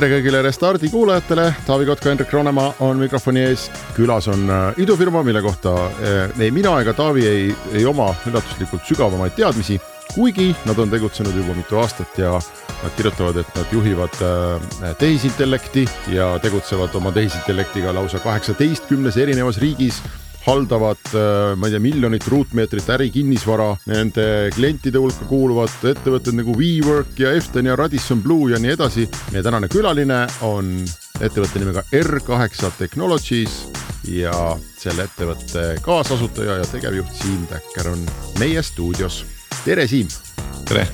tere kõigile Restardi kuulajatele, Taavi Kotka, Hendrik Roonemaa on mikrofoni ees. külas on äh, idufirma, mille kohta äh, ei mina ega Taavi ei, ei oma üllatuslikult sügavamaid teadmisi, kuigi nad on tegutsenud juba mitu aastat ja nad kirjutavad, et nad juhivad äh, tehisintellekti ja tegutsevad oma tehisintellektiga lausa kaheksateistkümnes erinevas riigis haldavad, äh, ma ei tea, miljonit ruutmeetrit ärikinnisvara, nende klientide hulka kuuluvad ettevõtted nagu WeWork ja Efton ja Radisson Blue ja nii edasi. meie tänane külaline on ettevõtte nimega R8 Technologies ja selle ettevõtte kaasasutaja ja tegevjuht Siim Täkker on meie stuudios. tere, Siim. tere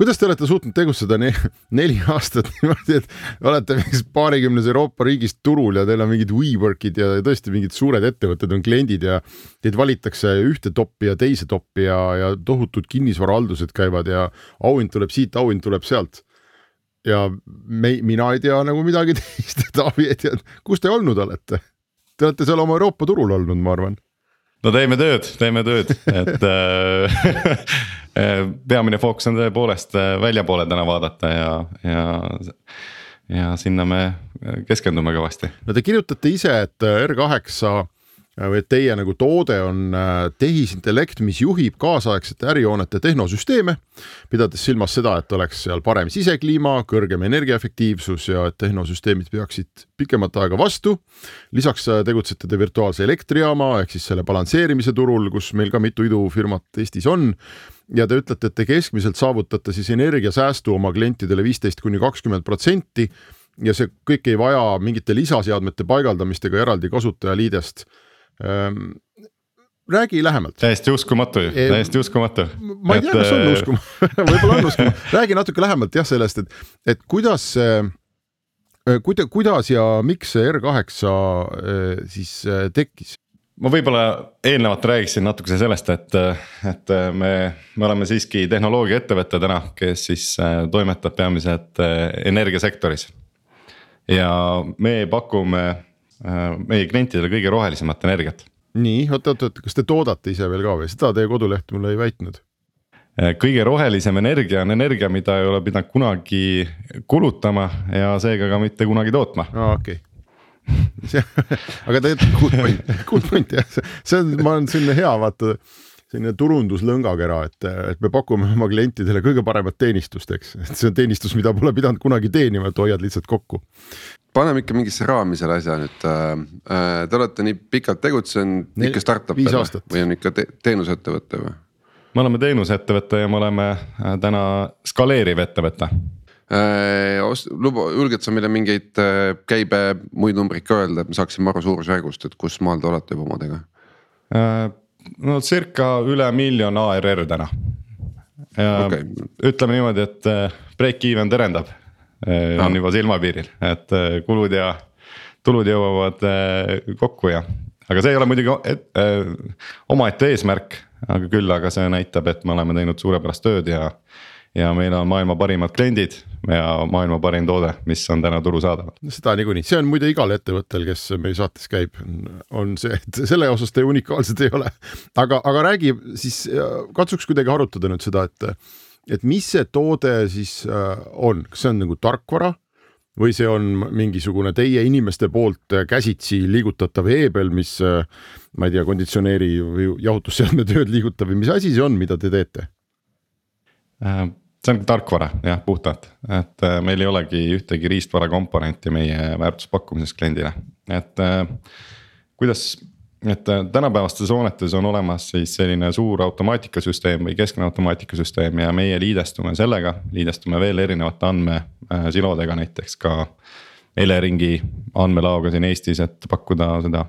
kuidas te olete suutnud tegutseda ne neli aastat niimoodi, et olete mingis paarikümnes Euroopa riigis turul ja teil on mingid WeWorkid ja tõesti mingid suured ettevõtted on kliendid ja teid valitakse ühte toppi ja teise toppi ja, ja tohutud kinnisvarahaldused käivad ja auhind tuleb siit, auhind tuleb sealt. ja me, mina ei tea nagu midagi teist, Taavi ei tea, kus te olnud olete? Te olete seal oma Euroopa turul olnud, ma arvan no teeme tööd, teeme tööd, et äh, peamine fookus on tõepoolest äh, väljapoole täna vaadata ja, ja. ja sinna me keskendume kõvasti. no te kirjutate ise, et R8 või et teie nagu toode on äh, tehisintellekt, mis juhib kaasaegsete ärihoonete tehnosüsteeme. pidades silmas seda, et oleks seal parem sisekliima, kõrgem energiaefektiivsus ja et tehnosüsteemid peaksid pikemat aega vastu. lisaks äh, tegutsete te virtuaalse elektrijaama ehk siis selle balansseerimise turul, kus meil ka mitu idufirmat Eestis on ja te ütlete, et te keskmiselt saavutate siis energiasäästu oma klientidele viisteist kuni kakskümmend protsenti ja see kõik ei vaja mingite lisaseadmete paigaldamist ega eraldi kasutajaliidest räägi lähemalt. täiesti uskumatu ju, täiesti uskumatu. ma ei tea, kas on äh, uskumatu võib-olla on uskumatu, räägi natuke lähemalt jah sellest, et, et kuidas äh, kuida-, kuidas ja miks see R8 äh, siis tekkis? ma võib-olla eelnevalt räägiksin natukese sellest, et, et me, me oleme siiski tehnoloogiaettevõte täna, kes siis toimetab peamiselt energiasektoris. ja me pakume meie klientidele kõige rohelisemat energiat. nii oot, oot, oot, kas te toodate ise veel ka või, seda teie koduleht mulle ei väitnud? Äh, kõige rohelisem energia on energia, mida ei ole pidanud kunagi kulutama ja seega ka mitte kunagi tootma. aa, okei okay aga tegelikult good point, good point jah, see on, ma olen selline hea vaata selline turunduslõngakera, et, et me pakume oma klientidele kõige paremat teenistust, eks, et see on teenistus, mida pole pidanud kunagi teenima, et hoiad lihtsalt kokku paneme ikka mingisse raami selle asja nüüd äh,. äh te olete nii pikalt tegutsenud, ikka startup või on ikka te teenusettevõte või? me oleme teenusettevõte ja me oleme äh, täna skaleeriv ettevõte äh,. luba, julged sa meile mingeid äh, käibe muid numbreid ka öelda, et me saaksime aru suurusjärgust, et kus maal te olete juba omadega äh,? no circa üle miljon ARR täna. okay. ütleme niimoodi, et äh, break even terendab on juba silmapiiril, et äh, kulud ja tulud jõuavad äh, kokku ja, aga see ei ole muidugi et, äh, omaette eesmärk, aga küll, aga see näitab, et me oleme teinud suurepärast tööd ja. ja meil on maailma parimad kliendid ja maailma parim toode, mis on täna turu saadaval. seda niikuinii, see on muide igal ettevõttel, kes meie saates käib, on see, et selle osas te unikaalsed ei ole. aga, aga räägi siis, katsuks kuidagi arutada nüüd seda, et et mis see toode siis äh, on, kas see on nagu tarkvara või see on mingisugune teie inimeste poolt äh, käsitsi liigutatav heebel, mis äh, ma ei tea, konditsioneeri või jahutusseadme tööd liigutab või mis asi see on, mida te teete? see on tarkvara jah, puhtalt, et meil ei olegi ühtegi riistvara komponenti meie väärtuspakkumises kliendile, et kuidas et äh, tänapäevastes hoonetes on olemas siis selline suur automaatikasüsteem või keskne automaatikasüsteem ja meie liidestume sellega, liidestume veel erinevate andmesilodega, näiteks ka Eleringi andmelaoga siin Eestis, et pakkuda seda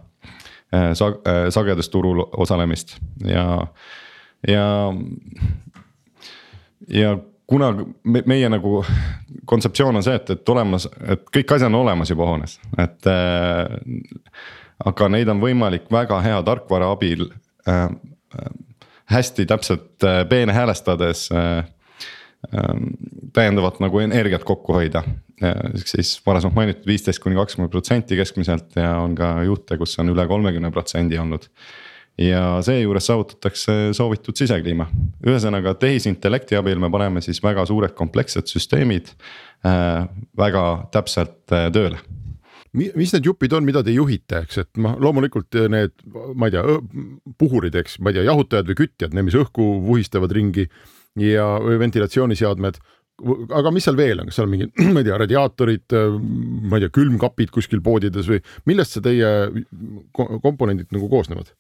sag-, sagedusturul osalemist ja, ja. ja kuna me, meie nagu kontseptsioon on see, et, et olemas, et kõik asjad on olemas juba hoones, et äh,. Aga neid on võimalik väga hea tarkvara abil äh, hästi täpselt äh, peenhäälestades äh, äh, täiendavat nagu energiat kokku hoida. siis varasemalt mainitud viisteist kuni kakskümmend protsenti keskmiselt ja on ka juhte, kus on üle kolmekümne protsendi olnud ja seejuures saavutatakse soovitud sisekliima. ühesõnaga tehisintellekti abil me paneme siis väga suured komplekssed süsteemid äh, väga täpselt äh, tööle mis need jupid on, mida te juhite, eks, et noh, loomulikult need, ma ei tea, puhurid, eks, ma ei tea, jahutajad või kütjad, need, mis õhku vuhistavad ringi ja ventilatsiooniseadmed aga mis seal veel on, kas seal on mingid, ma ei tea, radiaatorid, ma ei tea, külmkapid kuskil poodides või millest see teie komponendid nagu koosnevad?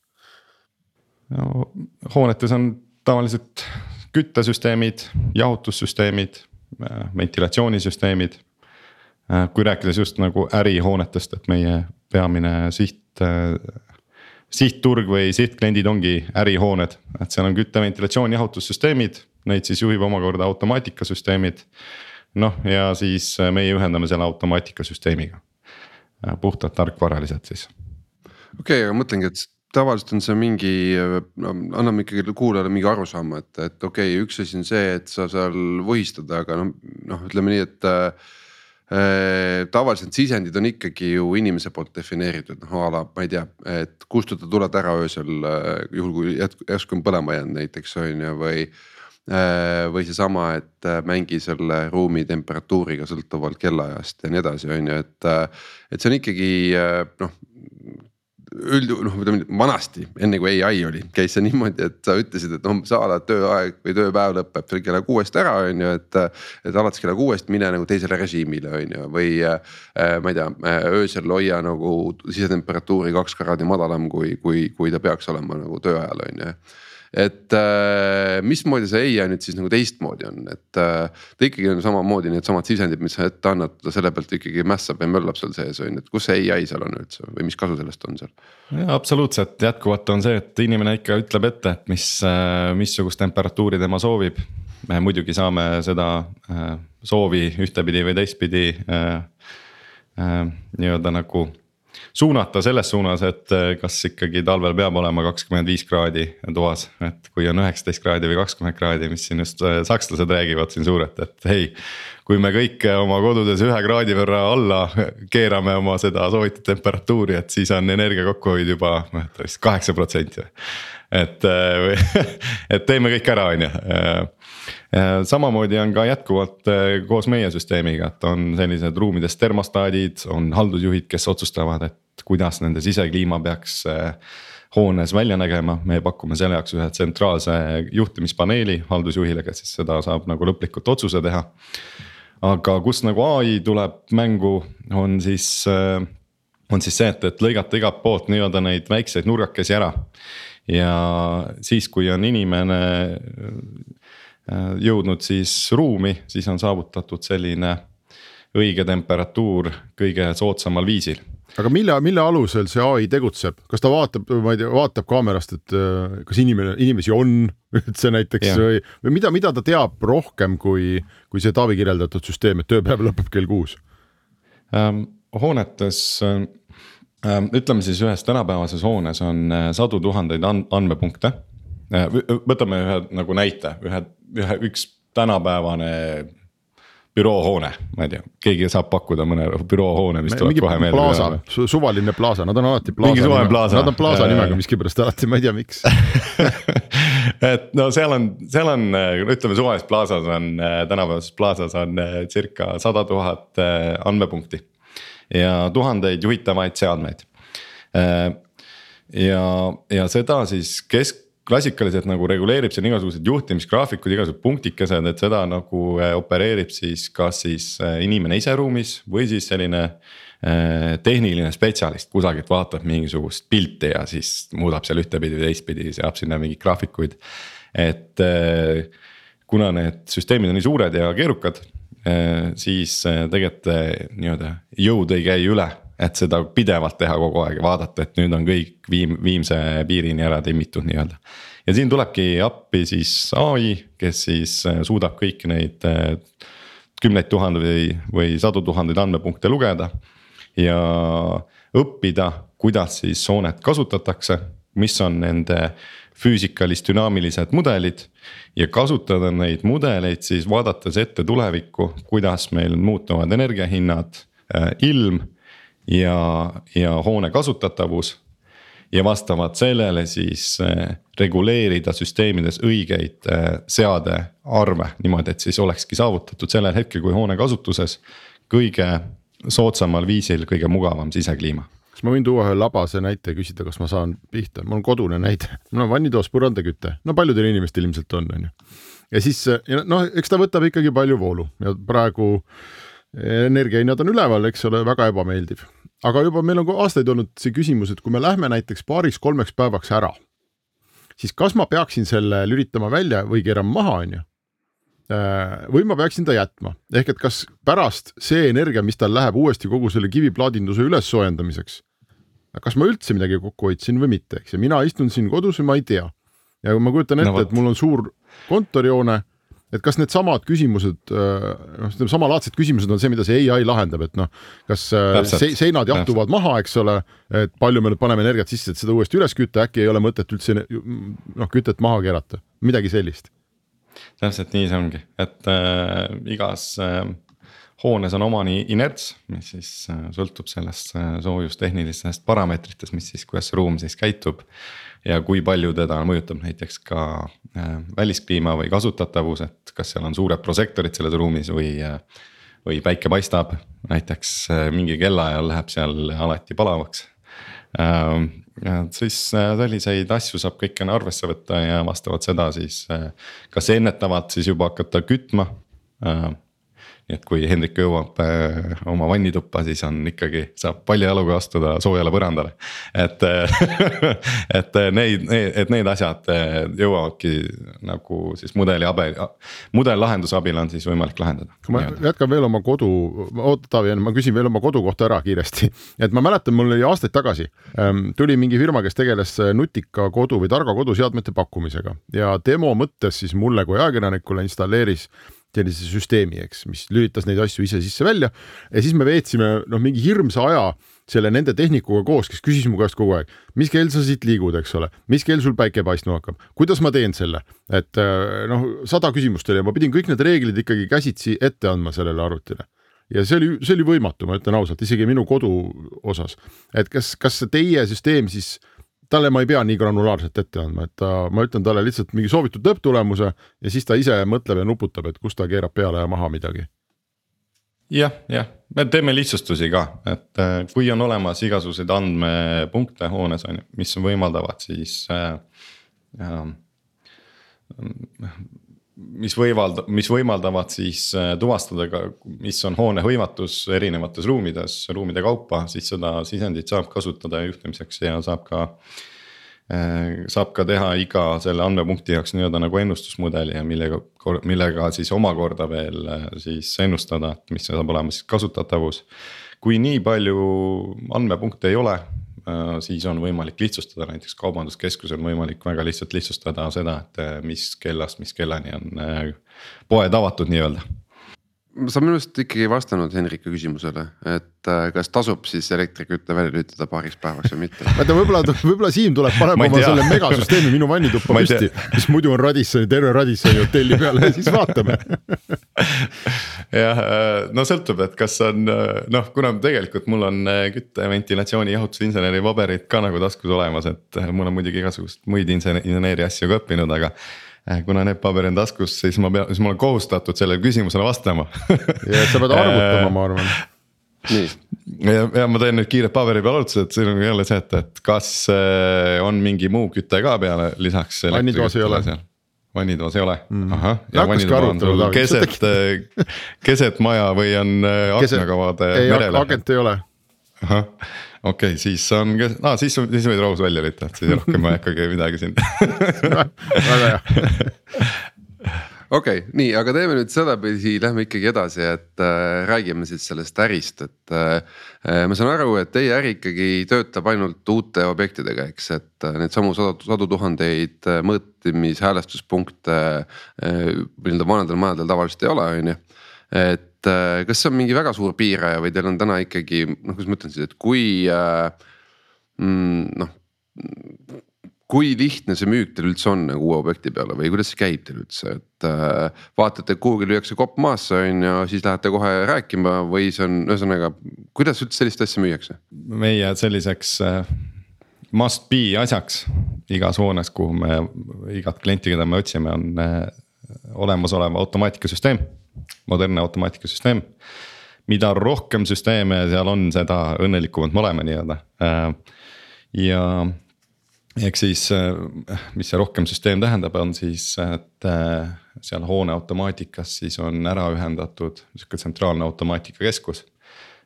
no hoonetes on tavaliselt küttesüsteemid, jahutussüsteemid, äh, ventilatsioonisüsteemid. Äh, kui rääkides just nagu ärihoonetest, et meie peamine siht, äh, sihtturg või sihtkliendid ongi ärihooned, et seal on kütte, ventilatsioon, jahutussüsteemid, neid siis juhib omakorda automaatikasüsteemid. noh, ja siis meie ühendame selle automaatikasüsteemiga, puhtalt tarkvaraliselt siis. okei okay,, aga mõtlengi, et tavaliselt on see mingi, anname ikkagi kuulajale mingi arusaama, et, et okei okay,, üks asi on see, et sa seal võhistad, aga noh, noh, ütleme nii, et äh,. Tavaliselt sisendid on ikkagi ju inimese poolt defineeritud, noh a la ma ei tea, et kustuta tuled ära öösel äh,, juhul kui järsku on põlema jäänud näiteks on ju, või äh,. või seesama, et äh, mängi selle ruumi temperatuuriga sõltuvalt kellaajast ja nii edasi, on ju, et, äh, et see on ikkagi äh, noh üldjuhul noh, ütleme vanasti, enne kui ai oli, käis see niimoodi, et sa ütlesid, et noh, sa oled tööaeg või tööpäev lõpeb kella kuuest ära, on ju, et. et alates kella kuuest mine nagu teisele režiimile, on ju, või äh, ma ei tea, öösel hoia nagu sisetemperatuuri kaks kraadi madalam, kui, kui, kui ta peaks olema nagu töö ajal, on ju et äh, mismoodi see ai nüüd siis nagu teistmoodi on, et äh, ta ikkagi on samamoodi needsamad sisendid, mis sa ette annad, ta selle pealt ikkagi mässab ja möllab seal sees on ju, et kus see ai seal on üldse või mis kasu sellest on seal? ja absoluutselt, jätkuvalt on see, et inimene ikka ütleb ette, et mis, äh, missugust temperatuuri tema soovib. me muidugi saame seda soovi ühtepidi või teistpidi nii-öelda nagu suunata selles suunas, et eh, kas ikkagi talvel peab olema kakskümmend viis kraadi toas, et kui on üheksateist kraadi või kakskümmend kraadi, mis siin just eh, sakslased räägivad siin suurelt, et hei. kui me kõik oma kodudes ühe kraadi võrra alla keerame oma seda soovitud temperatuuri, et siis on energia kokkuhoid juba noh, vist kaheksa protsenti. et, et teeme kõik ära, on ju Äh, samamoodi on ka jätkuvalt äh, koos meie süsteemiga, et on sellised ruumides termostaadid, on haldusjuhid, kes otsustavad, et kuidas nende sisekliima peaks äh, hoones välja nägema, me pakume selle jaoks ühe tsentraalse juhtimispaneeli haldusjuhile, kes siis seda saab nagu lõplikult otsuse teha. aga kus nagu ai tuleb mängu, on siis, on siis see, et, et lõigata igalt poolt nii-öelda neid väikseid nurgakesi ära. ja siis, kui on inimene Äh, jõudnud siis ruumi, siis on saavutatud selline õige temperatuur kõige soodsamal viisil aga mille, mille alusel see ai tegutseb, kas ta vaatab, ma ei tea, vaatab kaamerast, et äh, kas inimene, inimesi on üldse näiteks ja. või, või mida, mida ta teab rohkem kui, kui see Taavi kirjeldatud süsteem, et tööpäev lõpeb kell kuus ähm,? hoonetes ähm, ütleme siis ühes tänapäevases hoones on äh, sadu tuhandeid andmepunkte. Võtame ühe nagu näite, ühe ühe, üks tänapäevane büroohoone, ma ei tea, keegi saab pakkuda mõne büroohoone, mis tuleb kohe meelde. plaasa, suvaline plaasa, nad on alati plaasa. mingi suvaline plaasa. Nad on plaasa nimega miskipärast alati, ma ei tea, miks et no seal on, seal on, ütleme suvalises plaasas on, tänapäevases plaasas on circa sada tuhat andmepunkti. ja tuhandeid juhitavaid seadmeid. ja, ja seda siis kesk klassikaliselt nagu reguleerib siin igasugused juhtimisgraafikud, igasugused punktikesed, et seda nagu äh, opereerib siis kas siis äh, inimene ise ruumis või siis selline äh, tehniline spetsialist kusagilt vaatab mingisugust pilti ja siis muudab seal ühtepidi või teistpidi, seab sinna mingeid graafikuid. et kuna need süsteemid on nii suured ja keerukad, siis tegelikult nii-öelda jõud ei käi üle et seda pidevalt teha kogu aeg ja vaadata, et nüüd on kõik viim-, viimse piirini ära timmitud nii-öelda. ja siin tulebki appi siis ai, kes siis suudab kõiki neid kümneid tuhandeid või, või sadu tuhandeid andmepunkte lugeda. ja õppida, kuidas siis hoonet kasutatakse, mis on nende füüsikalis dünaamilised mudelid. ja kasutada neid mudeleid siis vaadates ette tulevikku, kuidas meil muutuvad energiahinnad, ilm ja, ja hoone kasutatavus. ja vastavalt sellele siis äh, reguleerida süsteemides õigeid äh, seadearve niimoodi, et siis olekski saavutatud sellel hetkel, kui hoone kasutuses kõige soodsamal viisil kõige mugavam sisekliima kas ma võin tuua ühe labase näite ja küsida, kas ma saan pihta, mul on kodune näide, mul on vannitoas põrandaküte, no paljudel inimestel ilmselt on, on ju. ja siis noh, eks ta võtab ikkagi palju voolu ja praegu energiahinnad on üleval, eks ole, väga ebameeldiv. aga juba meil on aastaid olnud see küsimus, et kui me lähme näiteks paariks-kolmeks päevaks ära, siis kas ma peaksin selle lülitama välja või keerama maha, on ju äh, või ma peaksin ta jätma, ehk et kas pärast see energia, mis tal läheb uuesti kogu selle kiviplaadinduse üles soojendamiseks, kas ma üldse midagi kokku hoidsin või mitte, eks ja mina istun siin kodus ja ma ei tea. ja ma kujutan ette no,, et mul on suur kontorihoone et kas needsamad küsimused, äh, noh, samalaadsed küsimused on see, mida see ai lahendab, et noh, kas äh, Täpselt. seinad jahtuvad Täpselt. maha, eks ole, et palju me nüüd paneme energiat sisse, et seda uuesti üles kütta, äkki ei ole mõtet üldse noh, kütet maha keerata, midagi sellist. täpselt nii see ongi, et äh, igas äh, hoones on omani inerts, mis siis äh, sõltub sellest äh, soojustehnilistest parameetritest, mis siis, kuidas see ruum siis käitub ja kui palju teda mõjutab näiteks ka äh, väliskliima või kasutatavus, et kas seal on suured prožektorid selles ruumis või. Äh, või päike paistab, näiteks äh, mingi kellaajal läheb seal alati palavaks. siis selliseid asju saab kõike arvesse võtta ja vastavalt seda siis kas ennetavalt siis juba hakata kütma nii et kui Hendrik jõuab äh, oma vannituppa, siis on ikkagi, saab palja jaluga astuda soojale põrandale. et et neid, et need asjad äh, jõuavadki nagu siis mudeli abil, mudellahenduse abil on siis võimalik lahendada. ma jätkan veel oma kodu, oota Taavi, ma küsin veel oma kodu kohta ära kiiresti. et ma mäletan, mul oli aastaid tagasi ähm, tuli mingi firma, kes tegeles nutika kodu või targa kodu seadmete pakkumisega ja demo mõttes siis mulle kui ajakirjanikule installeeris sellise süsteemi, eks, mis lülitas neid asju ise sisse-välja ja siis me veetsime noh, mingi hirmsa aja selle nende tehnikuga koos, kes küsis mu käest kogu aeg, mis kell sa siit liigud, eks ole, mis kell sul päike paistma hakkab, kuidas ma teen selle, et äh, noh, sada küsimust oli ja ma pidin kõik need reeglid ikkagi käsitsi ette andma sellele arvutile. Ja see oli, see oli võimatu, ma ütlen ausalt, isegi minu kodu osas, et kas, kas teie süsteem siis talle ma ei pea nii granulaarselt ette andma, et ta, ma ütlen talle lihtsalt mingi soovitud lõpptulemuse ja siis ta ise mõtleb ja nuputab, et kus ta keerab peale ja maha midagi jah, jah, me teeme lihtsustusi ka, et äh, kui on olemas igasuguseid andmepunkte hoones on ju, mis võimaldavad siis äh,. Äh, mis võimalda-, mis võimaldavad siis äh, tuvastada ka, mis on hoone hõivatus erinevates ruumides, ruumide kaupa, siis seda sisendit saab kasutada juhtimiseks ja saab ka. Äh, saab ka teha iga selle andmepunkti jaoks nii-öelda nagu ennustusmudeli ja millega, millega siis omakorda veel äh, siis ennustada, et mis saab olema siis kasutatavus. kui nii palju andmepunkte ei ole siis on võimalik lihtsustada, näiteks kaubanduskeskusel on võimalik väga lihtsalt lihtsustada seda, et äh, mis kellast, mis kellani on äh, poed avatud nii-öelda sa minu arust ikkagi ei vastanud Henriku küsimusele, et äh, kas tasub siis elektriküte välja lülitada paariks päevaks või mitte. vaata, võib-olla, võib-olla Siim tuleb paneb oma selle megasüsteemi minu vannituppa püsti, mis muidu on Radissoni, terve Radissoni hotelli peale ja siis vaatame. Jah, äh, no sõltub, et kas on äh, noh, kuna tegelikult mul on kütte, ventilatsiooni, jahutusinseneri paberid ka nagu taskus olemas, et mul on muidugi igasugust muid inseneeri asju ka õppinud, aga kuna need paberid on taskus, siis ma pean, siis ma olen kohustatud sellele küsimusele vastama ja sa pead arvutama, ma arvan. nii. ja, ja ma teen nüüd kiired paberi peal arvutuse, et siin on jälle see, et, et kas äh, on mingi muu küte ka peale lisaks. vannitoas ei ole vannitoas ei ole mm., ahah. ja vannitoa on sul keset, äh, keset maja või on aknakavade merele? agent ei ole. ahah okei okay,, siis on, aa siis, siis võid rahus välja lülitada, siis rohkem ma ei hakkagi midagi siin väga hea okei okay,, nii, aga teeme nüüd sedapidi, lähme ikkagi edasi, et äh, räägime siis sellest ärist, et äh,. äh ma saan aru, et teie äri ikkagi töötab ainult uute objektidega, eks, et äh, neid samu sadu, sadu tuhandeid äh, mõõtmishäälestuspunkte äh, nii-öelda vanadel majadel tavaliselt ei ole, on ju. et äh, kas see on mingi väga suur piiraja või teil on täna ikkagi noh, kuidas ma ütlen siis, et kui äh, mm, noh kui lihtne see müük teil üldse on nagu uue objekti peale või kuidas see käib teil üldse, et äh, vaatate, et kuhugi lüüakse kopp maasse on ju, siis lähete kohe rääkima või see on, ühesõnaga, kuidas üldse sellist asja müüakse? meie selliseks äh, must be asjaks igas hoones, kuhu me igat klienti, keda me otsime, on olemasolev automaatikasüsteem, modernne automaatikasüsteem mida rohkem süsteeme seal on, seda õnnelikumad me oleme nii-öelda. Äh, ja ehk siis, äh, mis see rohkem süsteem tähendab, on siis, et äh, seal hoone automaatikas siis on ära ühendatud sihuke tsentraalne automaatikakeskus.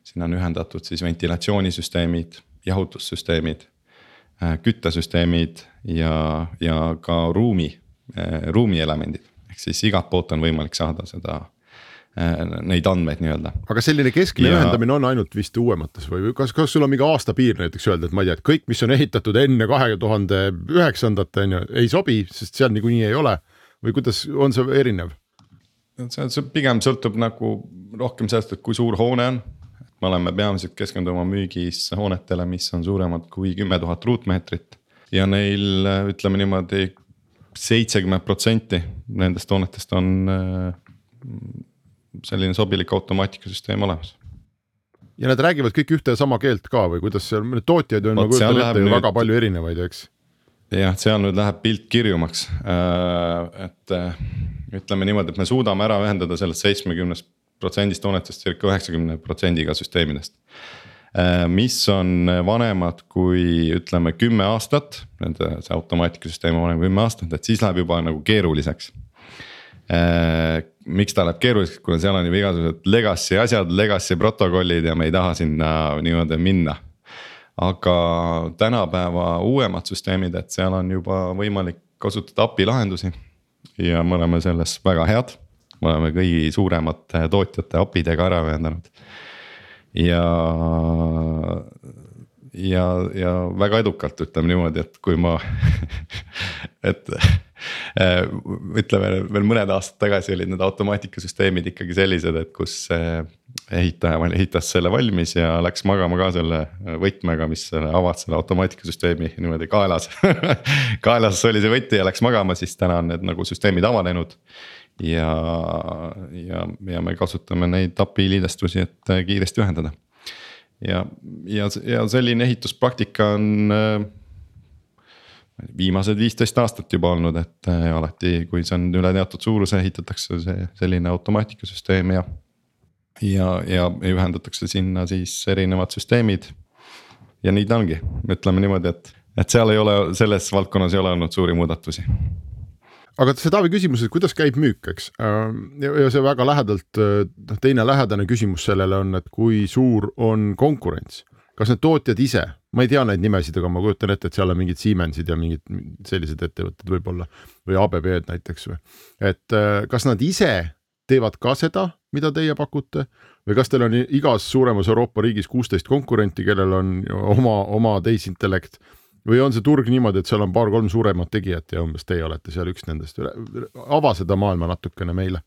sinna on ühendatud siis ventilatsioonisüsteemid, jahutussüsteemid, küttesüsteemid ja, ja ka ruumi, ruumielemendid. ehk siis igalt poolt on võimalik saada seda neid andmeid nii-öelda. aga selline keskne ja... ühendamine on ainult vist uuemates või kas, kas sul on mingi aastapiir näiteks öelda, et ma ei tea, et kõik, mis on ehitatud enne kahe tuhande üheksandat on ju, ei sobi, sest seal niikuinii ei ole või kuidas on see erinev? see, see pigem sõltub nagu rohkem sellest, et kui suur hoone on. me oleme peamiselt keskendunud oma müügis hoonetele, mis on suuremad kui kümme tuhat ruutmeetrit ja neil ütleme niimoodi seitsekümmend protsenti nendest hoonetest on selline sobilik automaatikasüsteem olemas. ja nad räägivad kõik ühte ja sama keelt ka või kuidas seal, need tootjaid on, ma kujutan ette ju nüüd... väga palju erinevaid, eks. jah, seal nüüd läheb pilt kirjumaks, äh, et äh, ütleme niimoodi, et me suudame ära ühendada sellest seitsmekümnest protsendist hoonetest circa üheksakümne protsendiga süsteemidest äh, mis on vanemad kui ütleme kümme aastat, nende see automaatikasüsteem on vanem kümme aastat, et siis läheb juba nagu keeruliseks miks ta läheb keeruliseks, kuna seal on juba igasugused legacy asjad, legacy protokollid ja me ei taha sinna niimoodi minna. aga tänapäeva uuemad süsteemid, et seal on juba võimalik kasutada API lahendusi. ja me oleme selles väga head, me oleme kõigi suuremate tootjate API-dega ära ühendanud. ja ja, ja väga edukalt ütleme niimoodi, et kui ma et ütleme veel mõned aastad tagasi olid need automaatikasüsteemid ikkagi sellised, et kus ehitaja ehitas selle valmis ja läks magama ka selle võtmega, mis avas selle automaatikasüsteemi niimoodi kaelas kaelas oli see võti ja läks magama, siis täna on need nagu süsteemid avanenud. Ja, ja, ja me kasutame neid API liidestusi, et kiiresti ühendada. Ja, ja, ja selline ehituspraktika on äh, viimased viisteist aastat juba olnud, et äh, alati, kui see on üle teatud suuruse, ehitatakse see selline automaatikasüsteem ja. ja, ja ühendatakse sinna siis erinevad süsteemid. ja nii ta ongi, ütleme niimoodi, et, et seal ei ole, selles valdkonnas ei ole olnud suuri muudatusi aga see Taavi küsimus, et kuidas käib müük, eks. ja see väga lähedalt, noh teine lähedane küsimus sellele on, et kui suur on konkurents. Kas need tootjad ise, ma ei tea neid nimesid, aga ma kujutan ette, et seal on mingid Siemensid ja mingid sellised ettevõtted võib-olla või ABB-d näiteks või. et kas nad ise teevad ka seda, mida teie pakute või kas teil on igas suuremas Euroopa riigis kuusteist konkurenti, kellel on oma, oma tehisintellekt või on see turg niimoodi, et seal on paar-kolm suuremat tegijat ja umbes teie olete seal üks nendest, ava seda maailma natukene meile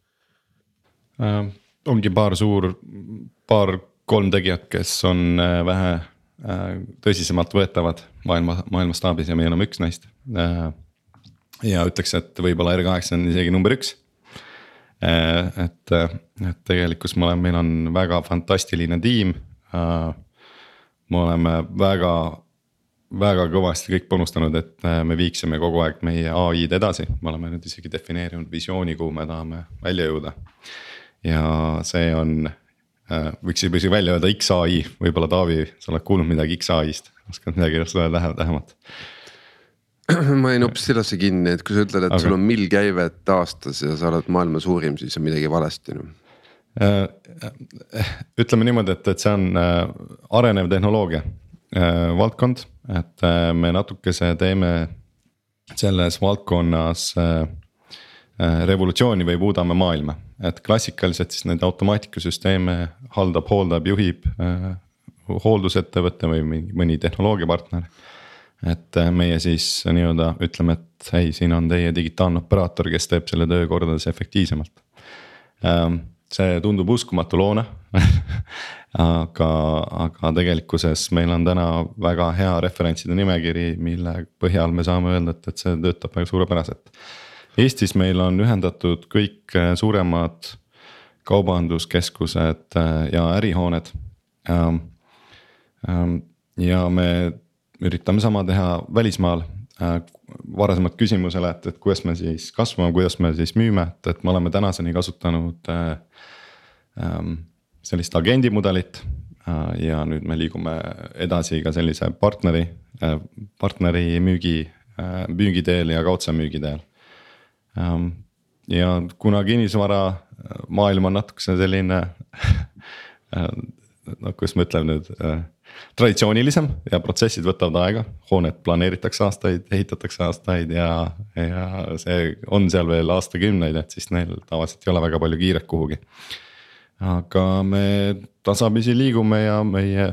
äh,. ongi paar suur, paar-kolm tegijat, kes on äh, vähe äh, tõsisemalt võetavad maailma, maailmastaabis ja meie oleme üks neist äh,. ja ütleks, et võib-olla R8 on isegi number üks et, et tegelikult me oleme, meil on väga fantastiline tiim me oleme väga väga kõvasti kõik panustanud, et me viiksime kogu aeg meie ai-d edasi, me oleme nüüd isegi defineerinud visiooni, kuhu me tahame välja jõuda. ja see on, võiks juba isegi välja öelda X-ai, võib-olla Taavi, sa oled kuulnud midagi X-ai-st, oskad midagi öelda lähemalt? ma jäin hoopis sellesse kinni, et kui sa ütled, et okay. sul on mill käivet aastas ja sa oled maailma suurim, siis on midagi valesti noh ütleme niimoodi, et, et see on arenev tehnoloogia valdkond et äh, me natukese teeme selles valdkonnas äh, revolutsiooni või muudame maailma, et klassikaliselt siis neid automaatikasüsteeme haldab, hooldab, juhib hooldusettevõte või mõni, mõni tehnoloogiapartner. et meie siis nii-öelda ütleme, et hei, siin on teie digitaalne operaator, kes teeb selle töö kordades efektiivsemalt. see tundub uskumatu loona aga, aga tegelikkuses meil on täna väga hea referentside nimekiri, mille põhjal me saame öelda, et, et see töötab väga suurepäraselt. Eestis meil on ühendatud kõik äh, suuremad kaubanduskeskused äh, ja ärihooned. Ähm, ähm, ja me üritame sama teha välismaal äh, varasemat küsimusele, et, et kuidas me siis kasvame, kuidas me siis müüme, et, et me oleme tänaseni kasutanud äh, ähm, sellist agendi mudelit. Ja nüüd me liigume edasi ka sellise partneri, partneri müügi, äh, müügiteel ja kaudse müügi teel. Ähm, ja kuna kinnisvaramaailm on natukese selline no kuidas ma ütlen nüüd traditsioonilisem ja protsessid võtavad aega, hooned planeeritakse aastaid, ehitatakse aastaid ja, ja see on seal veel aastakümneid, et siis neil tavaliselt ei ole väga palju kiiret kuhugi. Aga me tasapisi liigume ja meie,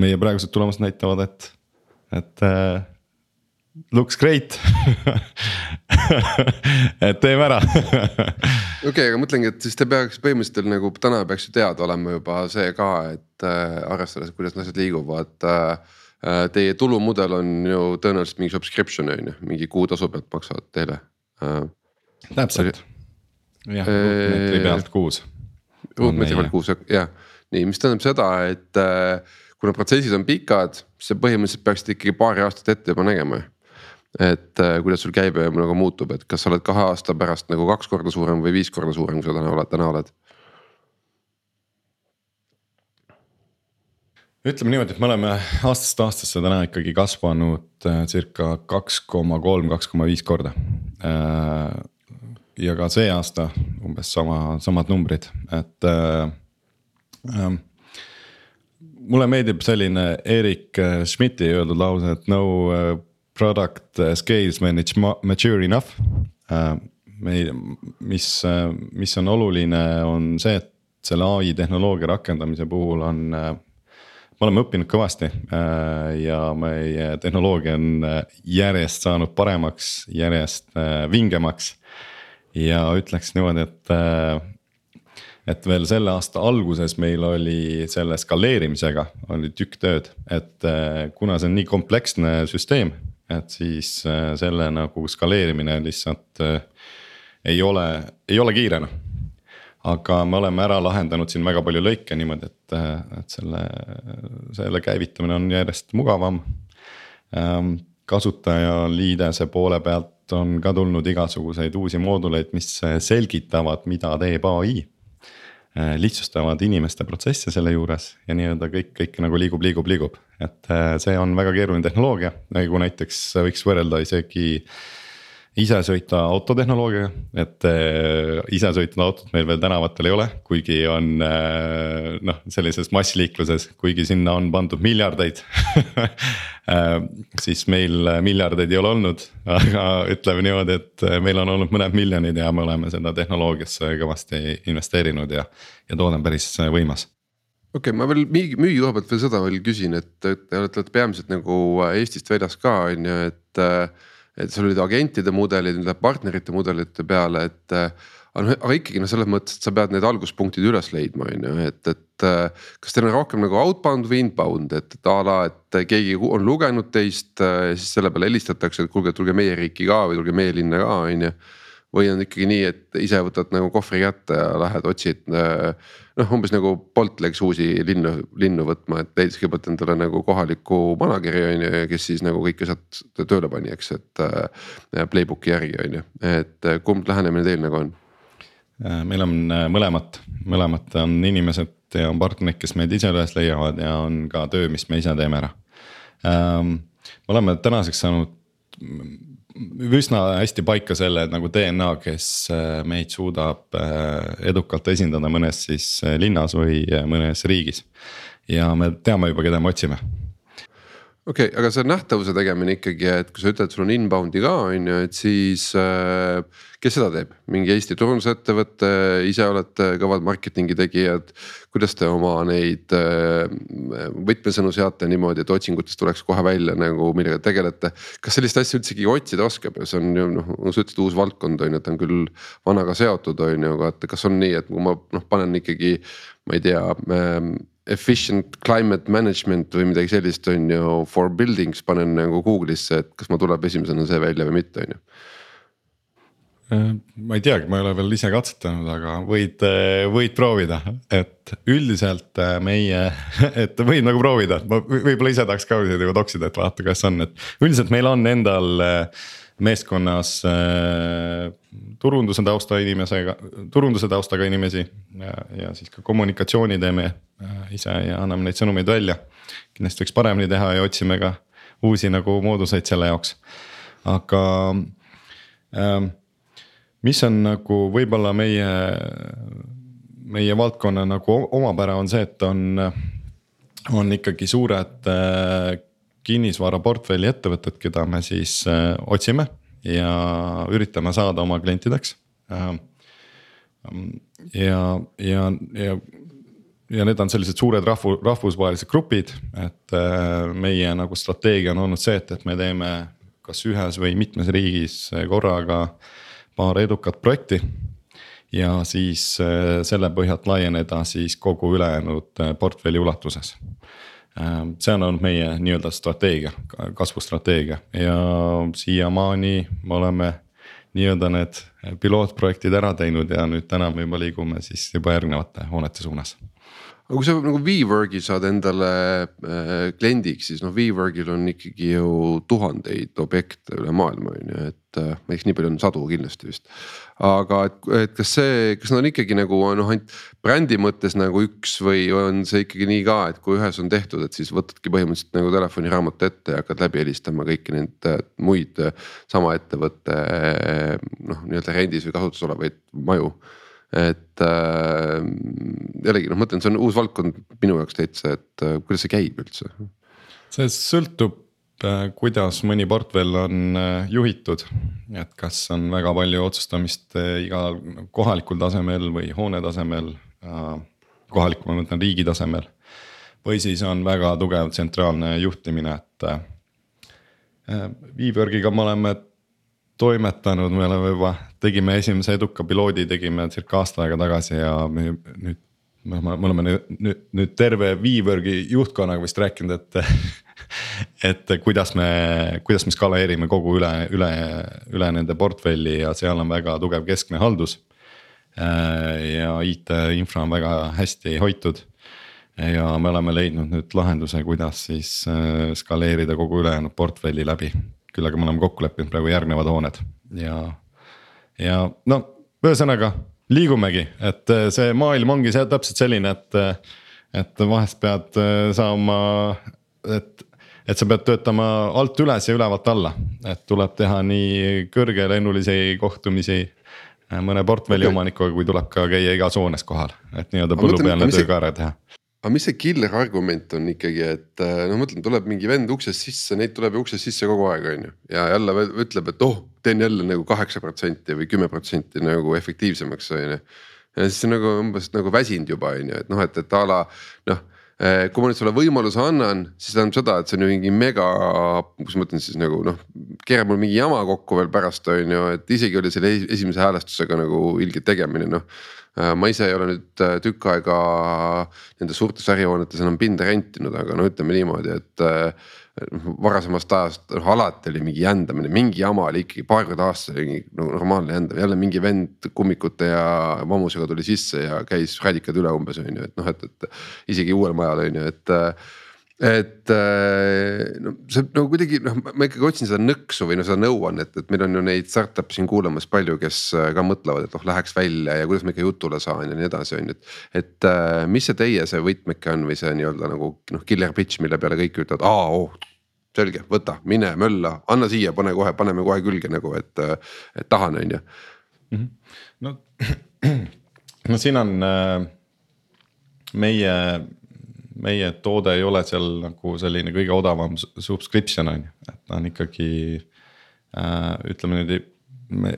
meie praegused tulemused näitavad, et, et äh, looks great et teeme ära okei aga mõtlengi, et siis te peaks põhimõtteliselt nagu täna peaks ju teada olema juba see ka, et äh, arvestades, kuidas asjad liiguvad äh,. Teie tulumudel on ju tõenäoliselt mingi subscription on ju, mingi kuutasu pealt maksavad teile äh,. täpselt, jah, ruutmeetri pealt kuus ruutmeetri pealt kuus, jah. nii, mis tähendab seda, et äh, kuna protsessid on pikad, siis sa põhimõtteliselt peaksid ikkagi paari aastat ette juba nägema ju et äh, kuidas sul käibe nagu muutub, et kas sa oled kahe aasta pärast nagu kaks korda suurem või viis korda suurem, kui sa täna oled, täna oled? ütleme niimoodi, et me oleme aastast aastasse täna ikkagi kasvanud äh, circa kaks koma kolm, kaks koma viis korda äh, ja ka see aasta umbes sama, samad numbrid, et äh,. Äh, mulle meeldib selline Erik Schmidti öeldud lause, et no product scales when it's mature enough äh,. meil, mis, äh, mis on oluline, on see, et selle ai tehnoloogia rakendamise puhul on äh, me oleme õppinud kõvasti ja meie tehnoloogia on järjest saanud paremaks, järjest vingemaks ja ütleks niimoodi, et äh, et veel selle aasta alguses meil oli selle skaleerimisega oli tükk tööd, et äh, kuna see on nii kompleksne süsteem, et siis äh, selle nagu skaleerimine lihtsalt ei ole, ei ole kiire noh. aga me oleme ära lahendanud siin väga palju lõike niimoodi, et, et selle, selle käivitamine on järjest mugavam. Ähm, kasutajaliidese poole pealt on ka tulnud igasuguseid uusi mooduleid, mis selgitavad, mida teeb ai. Äh, lihtsustavad inimeste protsesse selle juures ja nii-öelda kõik, kõik nagu liigub, liigub, liigub, et äh, see on väga keeruline tehnoloogia, nagu näiteks võiks võrrelda isegi isesõitva autotehnoloogiaga, et äh, isesõitvad autod meil veel tänavatel ei ole, kuigi on äh, noh, sellises massliikluses, kuigi sinna on pandud miljardeid äh, siis meil miljardeid ei ole olnud, aga ütleme niimoodi, et meil on olnud mõned miljonid ja me oleme seda tehnoloogiasse kõvasti investeerinud ja, ja toode on päris võimas. Okei okay,, ma veel müügi, müügi koha pealt veel seda veel küsin, et te olete peamiselt nagu Eestist väljas ka on ju, et et sul olid agentide mudelid, nüüd läheb partnerite mudelite peale, et äh, aga, ikkagi noh, selles mõttes, et sa pead need alguspunktid üles leidma, on ju, et, et äh, kas teil on rohkem nagu outbound või inbound, et, et a la, et keegi on lugenud teist, äh, siis selle peale helistatakse, et kuulge, tulge meie riiki ka või tulge meie linna ka, on ju või on ikkagi nii, et ise võtad nagu kohvri kätte ja lähed otsid noh, umbes nagu Bolt läks uusi linnu, linnu võtma, et leidis kõigepealt endale nagu kohaliku manager'i on ju, kes siis nagu kõike sealt tööle pani, eks, et. Äh, playbook'i järgi on ju, et äh, kumb lähenemine teil nagu on? Meil on mõlemat, mõlemat on inimesed ja on partnerid, kes meid ise üles leiavad ja on ka töö, mis me ise teeme ära. Ähm, me oleme tänaseks saanud üsna hästi paika selle nagu DNA, kes äh, meid suudab äh, edukalt esindada mõnes siis äh, linnas või mõnes riigis. ja me teame juba, keda me otsime. Okei okay,, aga see nähtavuse tegemine ikkagi, et kui sa ütled, sul on inbound'i ka on ju, et siis äh, kes seda teeb, mingi Eesti turundusettevõte, ise olete kõvad marketingi tegijad. kuidas te oma neid äh, võtmesõnu seate niimoodi, et otsingutest tuleks kohe välja nagu millega tegelete. kas sellist asja üldsegi otsida oskab ja see on ju noh, nagu sa ütlesid, uus valdkond on ju, ta on küll vanaga seotud, on ju, aga et kas on nii, et kui ma noh, panen ikkagi, ma ei tea ähm, efficient climate management või midagi sellist on ju for buildings panen nagu Google'isse, et kas ma tuleb esimesena see välja või mitte, on ju. Äh, ma ei teagi, ma ei ole veel ise katsetanud, aga võid, äh, võid proovida, et üldiselt äh, meie, et võid nagu proovida, ma võib-olla ise tahaks ka juba toksida, et vaata, kas on, et üldiselt meil on endal äh, meeskonnas äh, turunduse tausta inimesega, turunduse taustaga inimesi ja, ja siis ka kommunikatsiooni teeme äh, ise ja anname neid sõnumeid välja. kindlasti võiks paremini teha ja otsime ka uusi nagu mooduseid selle jaoks, aga äh, mis on nagu võib-olla meie, meie valdkonna nagu omapära on see, et on, on ikkagi suured äh, kinnisvaraportfelli ettevõtted, keda me siis äh, otsime ja üritame saada oma klientideks äh,. ja, ja, ja, ja need on sellised suured rahvu, rahvusvahelised grupid, et äh, meie nagu strateegia on olnud see, et, et me teeme kas ühes või mitmes riigis korraga paar edukat projekti ja siis selle põhjalt laieneda siis kogu ülejäänud portfelli ulatuses see on olnud meie nii-öelda strateegia, kasvustrateegia. Ja siiamaani me oleme nii-öelda need pilootprojektid ära teinud ja nüüd täna me juba liigume siis juba järgnevate hoonete suunas aga kui sa nagu WeWorki saad endale äh, kliendiks, siis noh, WeWorkil on ikkagi ju tuhandeid objekte üle maailma on ju, et äh, eks nii palju on sadu kindlasti vist. aga et, et kas see, kas nad on ikkagi nagu noh, ainult brändi mõttes nagu üks või on see ikkagi nii ka, et kui ühes on tehtud, et siis võtadki põhimõtteliselt nagu telefoniraamatu ette ja hakkad läbi helistama kõiki neid äh, muid äh, sama ettevõtte äh, noh, nii-öelda rendis või kasutuses olevaid maju et äh, jällegi noh, mõtlen, see on uus valdkond minu jaoks täitsa, et äh, kuidas see käib üldse? see sõltub äh, kuidas mõni portfell on äh, juhitud, et kas on väga palju otsustamist äh, igal kohalikul tasemel või hoone tasemel äh,. kohalikul, ma mõtlen riigi tasemel või siis on väga tugev tsentraalne juhtimine, et äh,. Viibergiga me oleme toimetanud, me oleme juba, tegime esimese eduka piloodi, tegime circa aasta aega tagasi ja me nüüd. noh, me oleme nüüd, nüüd, nüüd terve Weavergi juhtkonnaga vist rääkinud, et et kuidas me, kuidas me skaleerime kogu üle, üle, üle nende portfelli ja seal on väga tugev keskne haldus. ja IT-infra on väga hästi hoitud ja me oleme leidnud nüüd lahenduse, kuidas siis skaleerida kogu ülejäänud portfelli läbi küll aga me oleme kokku leppinud praegu järgnevad hooned ja, ja no ühesõnaga liigumegi, et äh, see maailm ongi see täpselt selline, et, äh, et vahest pead äh, saama, et et sa pead töötama alt üles ja ülevalt alla, et tuleb teha nii kõrgelennulisi kohtumisi mõne portfelli okay. omanikuga, kui tuleb ka käia igas hoones kohal, et nii-öelda põllupealne töö ka ära teha aga mis see killer argument on ikkagi, et no ma mõtlen, tuleb mingi vend uksest sisse, neid tuleb ju uksest sisse kogu aeg, on ju. ja jälle ütleb, et oh, teen jälle nagu kaheksa protsenti või kümme protsenti nagu efektiivsemaks, on ju. ja siis nagu umbes nagu väsinud juba, on ju, et noh, et, et a la noh äh, kui ma nüüd sulle võimaluse annan, siis tähendab seda, et see on ju mingi mega, kuidas ma ütlen siis nagu noh, keerab mul mingi jama kokku veel pärast on ju, et isegi oli selle esimese häälestusega nagu ilge tegemine noh Äh, ma ise ei ole nüüd äh, tükk aega nendes suurtes ärihoonetes enam pinda rentinud, aga no ütleme niimoodi, et varasemast ajast noh alati oli mingi jändamine, mingi jama oli ikkagi paar korda aastas oli nagu normaalne jändamine, jälle mingi vend kummikute ja vammusega tuli sisse ja käis radikad üle umbes on ju, et noh, et, et isegi uuel majal on ju, et et äh, no see nagu kuidagi noh, ma ikkagi otsin seda nõksu või no seda nõuannet, et meil on ju neid startup'e siin kuulamas palju, kes äh, ka mõtlevad, et noh, läheks välja ja kuidas ma ikka jutule saan ja nii edasi, on ju. et, et äh, mis see teie see võtmeke on või see nii-öelda nagu noh, killer pitch, mille peale kõik ütlevad, aa oh, selge, võta, mine mölla, anna siia, pane kohe, paneme kohe külge nagu, et, et tahan, on ju. Mhm. no, no siin on äh, meie meie toode ei ole seal nagu selline kõige odavam subscription on ju, et ta on ikkagi äh,. ütleme niimoodi, me,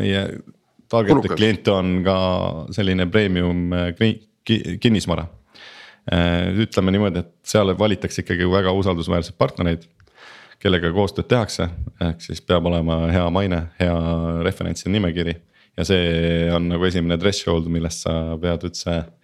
meie target'id kliente on ka selline premium äh, kinnisvara äh,. ütleme niimoodi, et seal valitakse ikkagi väga usaldusväärseid partnereid kellega koostööd tehakse, ehk siis peab olema hea maine, hea referentside nimekiri. ja see on nagu esimene threshold, millest sa pead üldse ähm,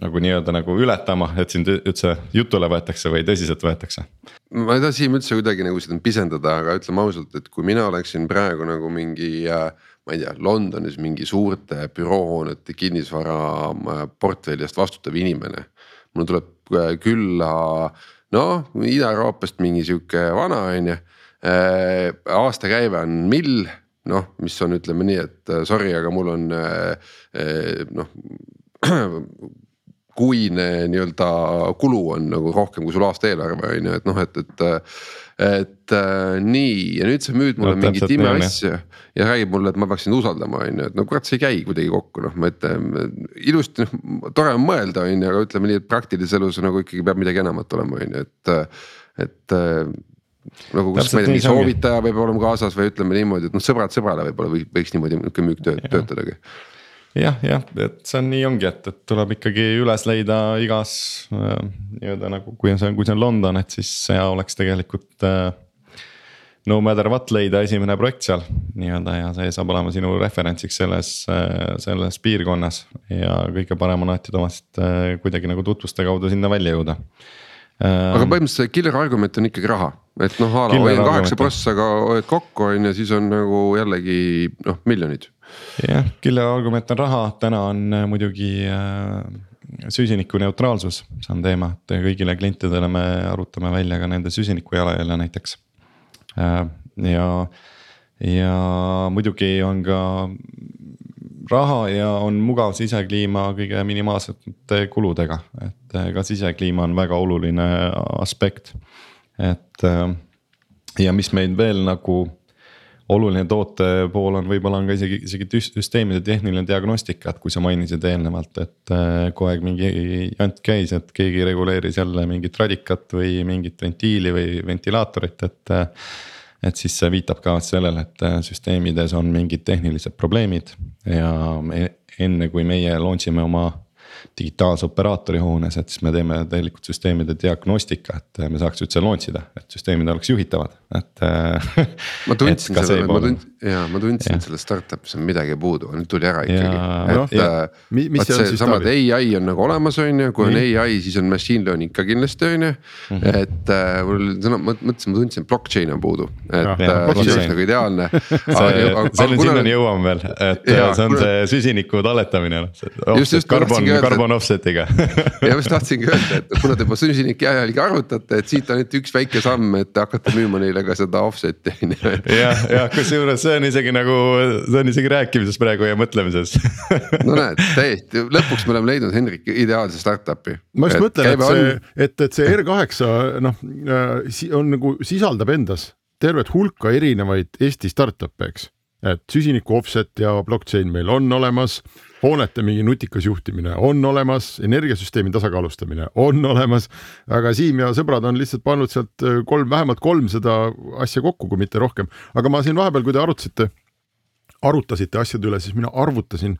nagu nii-öelda nagu ületama, et sind üldse jutule võetakse või tõsiselt võetakse? ma ei taha Siim üldse kuidagi nagu seda pisendada, aga ütleme ausalt, et kui mina oleksin praegu nagu mingi äh, ma ei tea, Londonis mingi suurte büroohoonete kinnisvara äh, portfelli eest vastutav inimene. mul tuleb äh, külla noh, Ida-Euroopast mingi sihuke vana on ju. aastakäive on mill, noh, mis on, ütleme nii, et sorry, aga mul on noh kuine nii-öelda kulu on nagu rohkem kui sul aasta eelarve on ju, et noh, et, et. et äh, nii ja nüüd sa müüd mulle no, mingit imeasja ja räägib mulle, et ma peaks sind usaldama, on ju, et no kurat, see ei käi kuidagi kokku, noh, ma ütlen ilusti, noh tore on mõelda, on ju, aga ütleme nii, et praktilises elus nagu ikkagi peab midagi enamat olema, on ju, et, et nagu kus ma ei tea, mingi soovitaja võib olema kaasas või ütleme niimoodi, et noh, sõbrad sõbrale võib-olla võiks niimoodi nihuke müük töötadagi jah, jah, et see on nii ongi, et, et tuleb ikkagi üles leida igas äh, nii-öelda nagu, kui on see, kui see on London, et siis hea oleks tegelikult äh,. No matter what leida esimene projekt seal nii-öelda ja see saab olema sinu referentsiks selles äh,, selles piirkonnas. ja kõige parem on alati omast äh, kuidagi nagu tutvuste kaudu sinna välja jõuda äh,. aga põhimõtteliselt killer argument on ikkagi raha, et noh, a la hoian kaheksa prossaga hoiad kokku on ju, siis on nagu jällegi noh, miljonid jah, kille argument on raha, täna on äh, muidugi äh, süsinikuneutraalsus, see on teema, et kõigile klientidele me arutame välja ka nende süsiniku jalajälje näiteks. Äh, ja, ja muidugi on ka raha ja on mugav sisekliima kõige minimaalsete kuludega, et ka sisekliima on väga oluline aspekt. et ja mis meid veel nagu oluline toote pool on, võib-olla on ka isegi, isegi süsteemide tehniline diagnostika, et kui sa mainisid eelnevalt, et äh, kogu aeg mingi jant käis, et keegi reguleeris jälle mingit radikat või mingit ventiili või ventilaatorit, et. Äh, et siis see viitab ka sellele, et äh, süsteemides on mingid tehnilised probleemid ja me, enne kui meie launch ime oma digitaalse operaatori hoones, et siis me teeme tegelikult süsteemide diagnostika, et me saaks üldse launch ida, et süsteemid oleks juhitavad, et ma tundsin selle, ma tundsin, jaa, ma tundsin, et selles startup'is on midagi puudu, nüüd tuli ära ikkagi. et ja, äh, vot see samad ai on nagu olemas, on ju, kui on ai, siis on machine learning ka kindlasti on ju. Mhm. et äh, mul sõna, ma mõtlesin, ma tundsin, blockchain on puudu, et äh, see oleks nagu ideaalne. selle sinnani jõuame veel, et see on see süsiniku talletamine, noh. karbon, karbon offset'iga ja just tahtsingi öelda, et kuna te juba süsinikjälgi arvutate, et siit on nüüd üks väike samm, et hakata müüma neile ka seda offset'i on ju. jah, jah, kusjuures see on isegi nagu, see on isegi rääkimises praegu ja mõtlemises no näed, täiesti, lõpuks me oleme leidnud Hendrik ideaalse startup'i. ma just et mõtlen, et see, et, et see R8 noh äh, on nagu sisaldab endas tervet hulka erinevaid Eesti startup'e, eks. Et süsiniku offset ja blockchain meil on olemas hoonete mingi nutikas juhtimine on olemas, energiasüsteemi tasakaalustamine on olemas. aga Siim ja sõbrad on lihtsalt pannud sealt äh, kolm, vähemalt kolm seda asja kokku, kui mitte rohkem. aga ma siin vahepeal, kui te arutasite arutasite asjade üle, siis mina arvutasin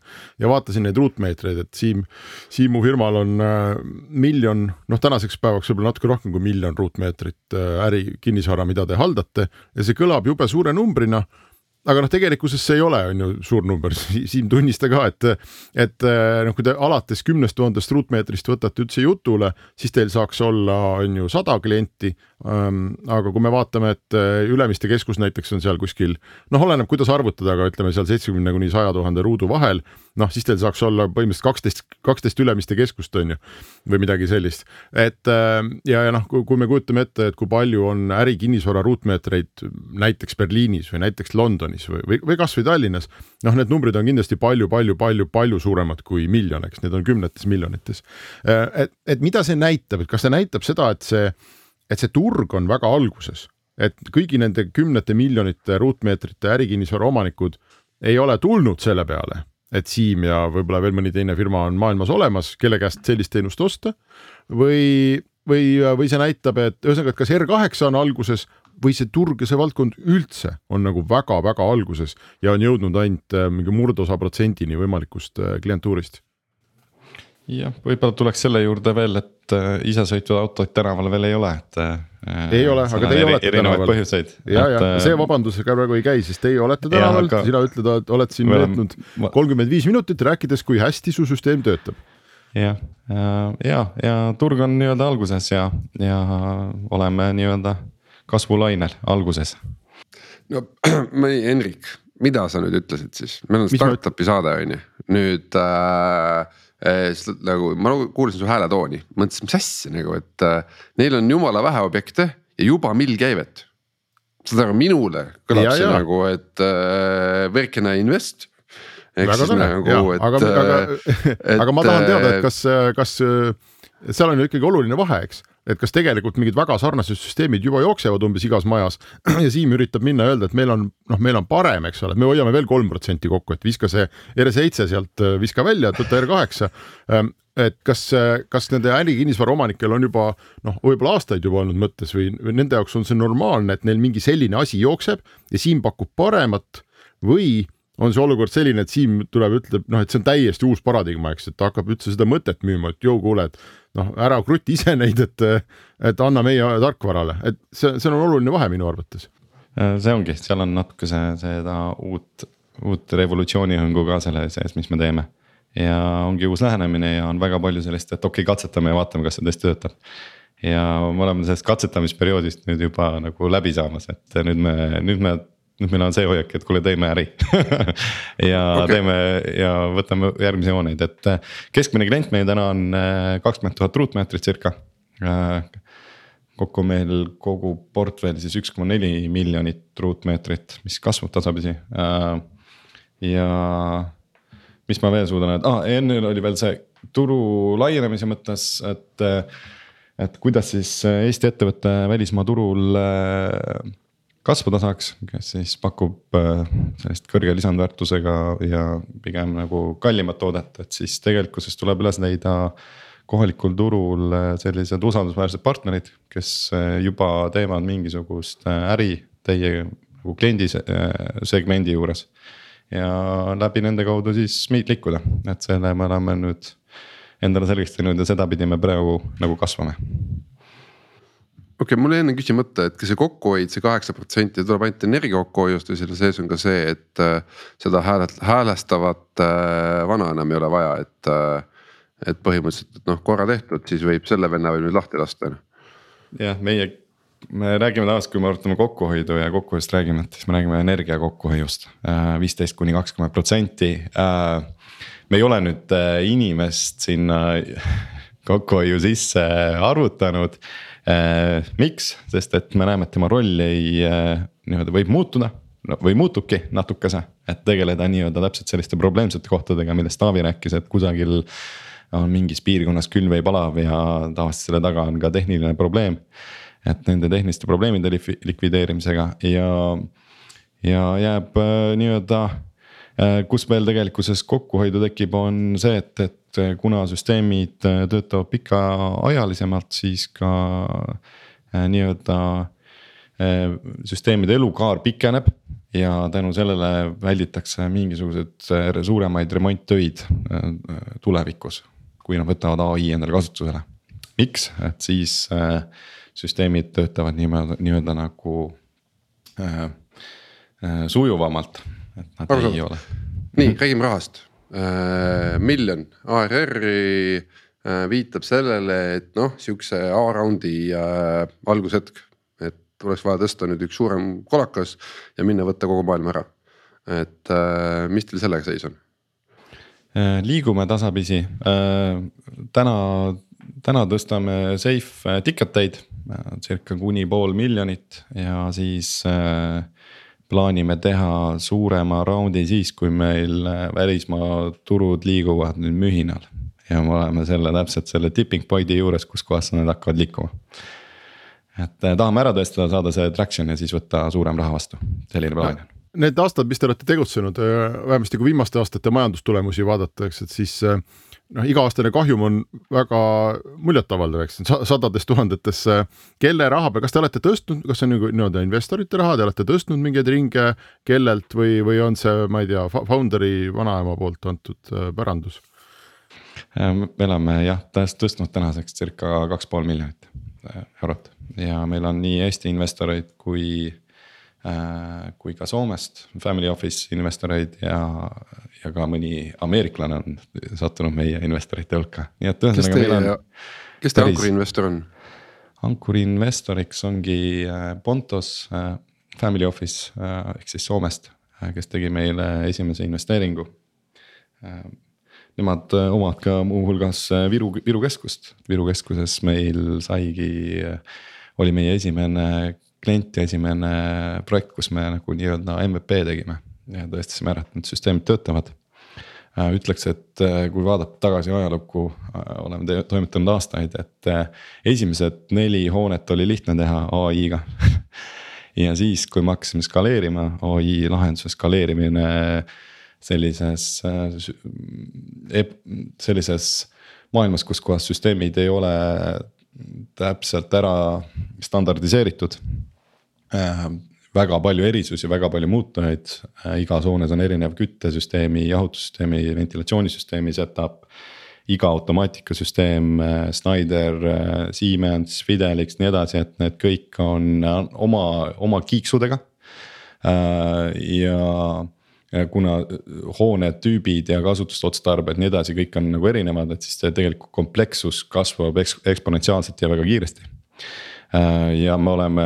ja vaatasin neid ruutmeetreid, et Siim, Siimu firmal on äh, miljon, noh, tänaseks päevaks võib-olla natuke rohkem kui miljon ruutmeetrit äh, äri kinnisvara, mida te haldate ja see kõlab jube suure numbrina aga noh, tegelikkuses see ei ole, on ju suur number, Siim tunnista ka, et, et eh, noh, kui te alates kümnest tuhandest ruutmeetrist võtate üldse jutule, siis teil saaks olla, on ju sada klienti. Ähm, aga kui me vaatame, et eh, Ülemiste keskus näiteks on seal kuskil noh, oleneb, kuidas arvutada, aga ütleme seal seitsmekümne kuni saja tuhande ruudu vahel noh, siis teil saaks olla põhimõtteliselt kaksteist, kaksteist Ülemiste keskust on ju või midagi sellist. et äh, ja, ja noh, kui me kujutame ette, et kui palju on ärikinnisvara ruutmeetreid näiteks Berliinis või näiteks Londonis või, või, või kasvõi Tallinnas. noh, need numbrid on kindlasti palju-palju-palju-palju suuremad kui miljon, eks need on kümnetes miljonites. Äh, et, et mida see näitab, et kas see näitab seda, et see, et see turg on väga alguses, et kõigi nende kümnete miljonite ruutmeetrite ärikinnisvara omanikud ei ole tulnud selle peale et Siim ja võib-olla veel mõni teine firma on maailmas olemas, kelle käest sellist teenust osta. või, või, või see näitab, et ühesõnaga, et kas R8 on alguses või see turg ja see valdkond üldse on nagu väga-väga alguses ja on jõudnud ainult äh, mingi murdosa protsendini võimalikust äh, klientuurist jah, võib-olla tuleks selle juurde veel, et äh, isesõitvad autod tänaval veel ei ole, et äh,. ei ole, aga teie olete tänaval. ja, ja äh, see vabandusega praegu ei käi, sest teie olete tänaval, aga... sina ütled, oled siin veetnud kolmkümmend viis minutit rääkides, kui hästi su süsteem töötab. jah, ja, ja, ja turg on nii-öelda alguses ja, ja oleme nii-öelda kasvulainel alguses. no ma ei, Henrik, mida sa nüüd ütlesid siis, meil on startup'i saade on ju, nüüd äh nagu ma nagu kuulasin su hääletooni, mõtlesin, mis asja nagu, et äh, neil on jumala vähe objekte ja juba mill käivet. saad aru, minule kõlab ja, see ja. nagu, et uh, where can I invest? väga tore, nagu, aga, aga, aga ma tahan teada, et kas, kas seal on ju ikkagi oluline vahe, eks et kas tegelikult mingid väga sarnased süsteemid juba jooksevad umbes igas majas ja Siim üritab minna ja öelda, et meil on noh, meil on parem, eks ole, me hoiame veel kolm protsenti kokku, et viska see R7 sealt, äh, viska välja, võta R8 ähm, et kas, kas nende ärikinnisvara omanikel on juba noh, võib-olla aastaid juba olnud mõttes või, või nende jaoks on see normaalne, et neil mingi selline asi jookseb ja Siim pakub paremat või on see olukord selline, et Siim tuleb, ütleb noh, et see on täiesti uus paradigma, eks, et ta hakkab üldse seda mõtet müüma, et jõu, kuule, et noh, ära kruti ise neid, et, et anna meie tarkvarale, et see, see on oluline vahe minu arvates. see ongi, seal on natuke see, seda uut, uut revolutsioonihõngu ka selle sees, mis me teeme. ja ongi uus lähenemine ja on väga palju sellist, et okei okay,, katsetame ja vaatame, kas see tõesti töötab. ja me oleme sellest katsetamisperioodist nüüd juba nagu läbi saamas, et nüüd me, nüüd me nüüd meil on see hoiak, et kuule, teeme äri ja okay. teeme ja võtame järgmisi hooneid, et äh, keskmine klient meil täna on äh, kakskümmend tuhat ruutmeetrit circa. Äh, kokku meil kogu portfell siis üks koma neli miljonit ruutmeetrit, mis kasvab tasapisi. ja mis ma veel suudan öelda ah,, enne oli veel see turu laienemise mõttes, et et kuidas siis Eesti ettevõte välismaa turul kasvada saaks, kes siis pakub äh, sellist kõrge lisandväärtusega ja pigem nagu kallimat toodet, et siis tegelikkuses tuleb üles leida kohalikul turul äh, sellised usaldusväärsed partnerid, kes äh, juba teevad mingisugust äri teie nagu kliendi segmendi juures. ja läbi nende kaudu siis meid liikuda, et selle me oleme nüüd endale selgeks teinud ja sedapidi me praegu nagu kasvame okei okay,, mul jäi enne küsimata, et kas see kokkuhoid see, kaheksa protsenti tuleb ainult energia kokkuhoiust või selle sees on ka see, et äh, seda häälet-, häälestavat äh, vana enam ei ole vaja, et äh,. et põhimõtteliselt, et noh, korra tehtud, siis võib selle venna võib nüüd lahti lasta. jah, meie, me räägime tavaliselt, kui me arutame kokkuhoidu ja kokkuhoiust räägime, et siis me räägime energia kokkuhoiust äh, viisteist kuni kakskümmend protsenti. Äh, me ei ole nüüd inimest sinna kokkuhoiu sisse arvutanud Äh, miks, sest et me näeme, et tema roll ei äh, nii-öelda võib muutuda no, või muutubki natukese, et tegeleda nii-öelda täpselt selliste probleemsete kohtadega, millest Taavi rääkis, et kusagil on mingis piirkonnas külv või palav ja tavaliselt selle taga on ka tehniline probleem. et nende tehniliste probleemide likvideerimisega ja, ja jääb äh, nii-öelda Äh, kus veel tegelikkuses kokkuhoidu tekib, on see, et, et kuna süsteemid äh, töötavad pikaajalisemalt, siis ka äh, nii-öelda süsteemide elukaar pikeneb ja tänu sellele välditakse mingisuguseid suuremaid remonttöid tulevikus, kui nad võtavad ai endale kasutusele. miks, et siis süsteemid töötavad nii-öelda, nii-öelda nagu äh, sujuvamalt et nad Aru ei ole. nii, räägime rahast äh,. miljon ARR-i äh, viitab sellele, et noh, sihukese A-raundi äh, algushetk. et oleks vaja tõsta nüüd üks suurem kolakas ja minna võtta kogu maailm ära. et äh, mis teil sellega seis on? Äh, liigume tasapisi äh,, täna, täna tõstame safe ticket eid circa kuni pool miljonit ja siis äh, plaanime teha suurema raundi siis, kui meil äh, välismaa turud liiguvad nüüd mühinal. ja me oleme selle täpselt selle tipping point'i juures, kus kohas nad hakkavad liikuma. et äh, tahame ära tõestada, saada see traction ja siis võtta suurem raha vastu, selline plaan on need aastad, mis te olete tegutsenud, vähemasti kui viimaste aastate majandustulemusi vaadata, eks, et siis noh, iga-aastane kahjum on väga muljetavaldav, eks sadades tuhandetes. kelle raha peal, kas te olete tõstnud, kas see on nagu nii-öelda investorite raha, te olete tõstnud mingeid ringe, kellelt või, või on see, ma ei tea, founder'i vanaema poolt antud äh, pärandus? Äh, me oleme jah, tõstnud tänaseks circa kaks pool miljonit äh, eurot ja meil on nii Eesti investoreid kui kui ka Soomest family office investoreid ja, ja ka mõni ameeriklane on sattunud meie investorite hulka, nii et ühesõnaga meil on. kes teie ankurinvestor on? ankurinvestoriks ongi äh, Pontos äh, Family Office äh, ehk siis Soomest, kes tegi meile esimese investeeringu. Nemad omavad ka muuhulgas Viru, Viru keskust, Viru keskuses meil saigi, oli meie esimene klient ja esimene projekt, kus me nagu nii-öelda MVP tegime ja tõestasime ära, et need süsteemid töötavad. Äh, ütleks, et äh, kui vaadata tagasi ajalukku, äh, oleme toimetanud aastaid, et esimesed neli hoonet oli lihtne teha ai-ga ja siis, kui me hakkasime skaleerima, ai lahenduse skaleerimine sellises, sellises maailmas, kus kohas süsteemid ei ole täpselt ära standardiseeritud väga palju erisusi, väga palju muutujaid, äh, igas hoones on erinev küttesüsteemi, jahutussüsteemi, ventilatsioonisüsteemi setup. iga automaatikasüsteem, äh, Schneider, äh, Siemens, Fidelix, nii edasi, et need kõik on oma, oma kiiksudega. ja kuna hoonetüübid ja kasutusotstarbed, nii edasi, kõik on nagu erinevad, et siis tegelikult komplekssus kasvab eksponentsiaalselt ja väga kiiresti ja me oleme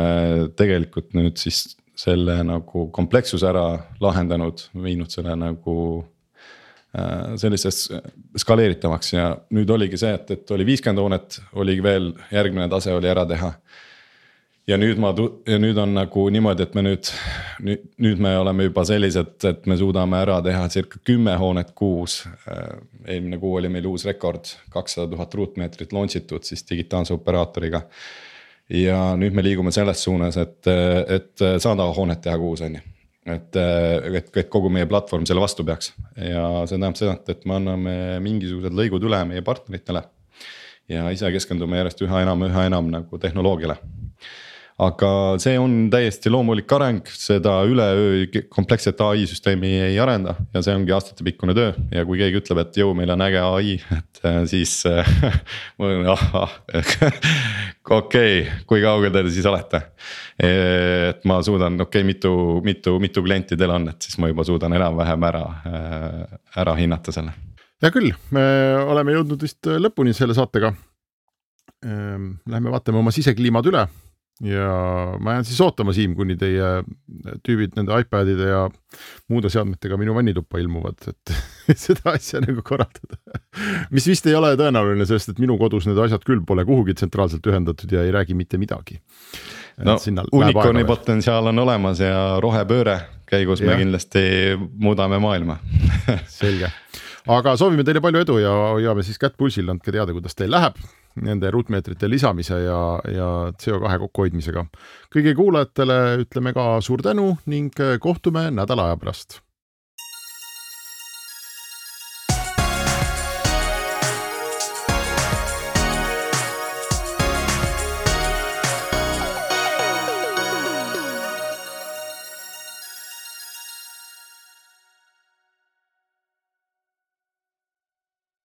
tegelikult nüüd siis selle nagu komplekssuse ära lahendanud, viinud selle nagu äh, selliseks skaleeritavaks ja nüüd oligi see, et, et oli viiskümmend hoonet, oligi veel järgmine tase oli ära teha. ja nüüd ma, ja nüüd on nagu niimoodi, et me nüüd, nüüd, nüüd me oleme juba sellised, et me suudame ära teha circa kümme hoonet kuus. Äh, eelmine kuu oli meil uus rekord, kakssada tuhat ruutmeetrit launch itud siis digitaalse operaatoriga ja nüüd me liigume selles suunas, et, et sada hoonet teha kuus on ju et, et, et kogu meie platvorm selle vastu peaks ja see tähendab seda, et me anname mingisugused lõigud üle meie partneritele. ja ise keskendume järjest üha enam, üha enam nagu tehnoloogiale aga see on täiesti loomulik areng, seda üleöö kompleksset ai süsteemi ei arenda ja see ongi aastatepikkune töö ja kui keegi ütleb, et jõu, meil on äge ai, et äh, siis äh, ma olen ahah okei kui kaugel te siis olete? et ma suudan, okei okay,, mitu, mitu, mitu klienti teil on, et siis ma juba suudan enam-vähem ära, äh, ära hinnata selle. hea küll, me oleme jõudnud vist lõpuni selle saatega. Ehm, lähme vaatame oma sisekliimad üle ja ma jään siis ootama, Siim, kuni teie tüübid nende iPadide ja muude seadmetega minu vannituppa ilmuvad, et seda asja nagu korraldada. mis vist ei ole tõenäoline, sest et minu kodus need asjad küll pole kuhugi tsentraalselt ühendatud ja ei räägi mitte midagi. no unicorn'i potentsiaal on olemas ja rohepööre käigus ja. me kindlasti muudame maailma selge, aga soovime teile palju edu ja hoiame siis kätt pulsil, andke teada, kuidas teil läheb nende ruutmeetrite lisamise ja, ja CO2 kokkuhoidmisega. kõigile kuulajatele ütleme ka suur tänu ning kohtume nädala aja pärast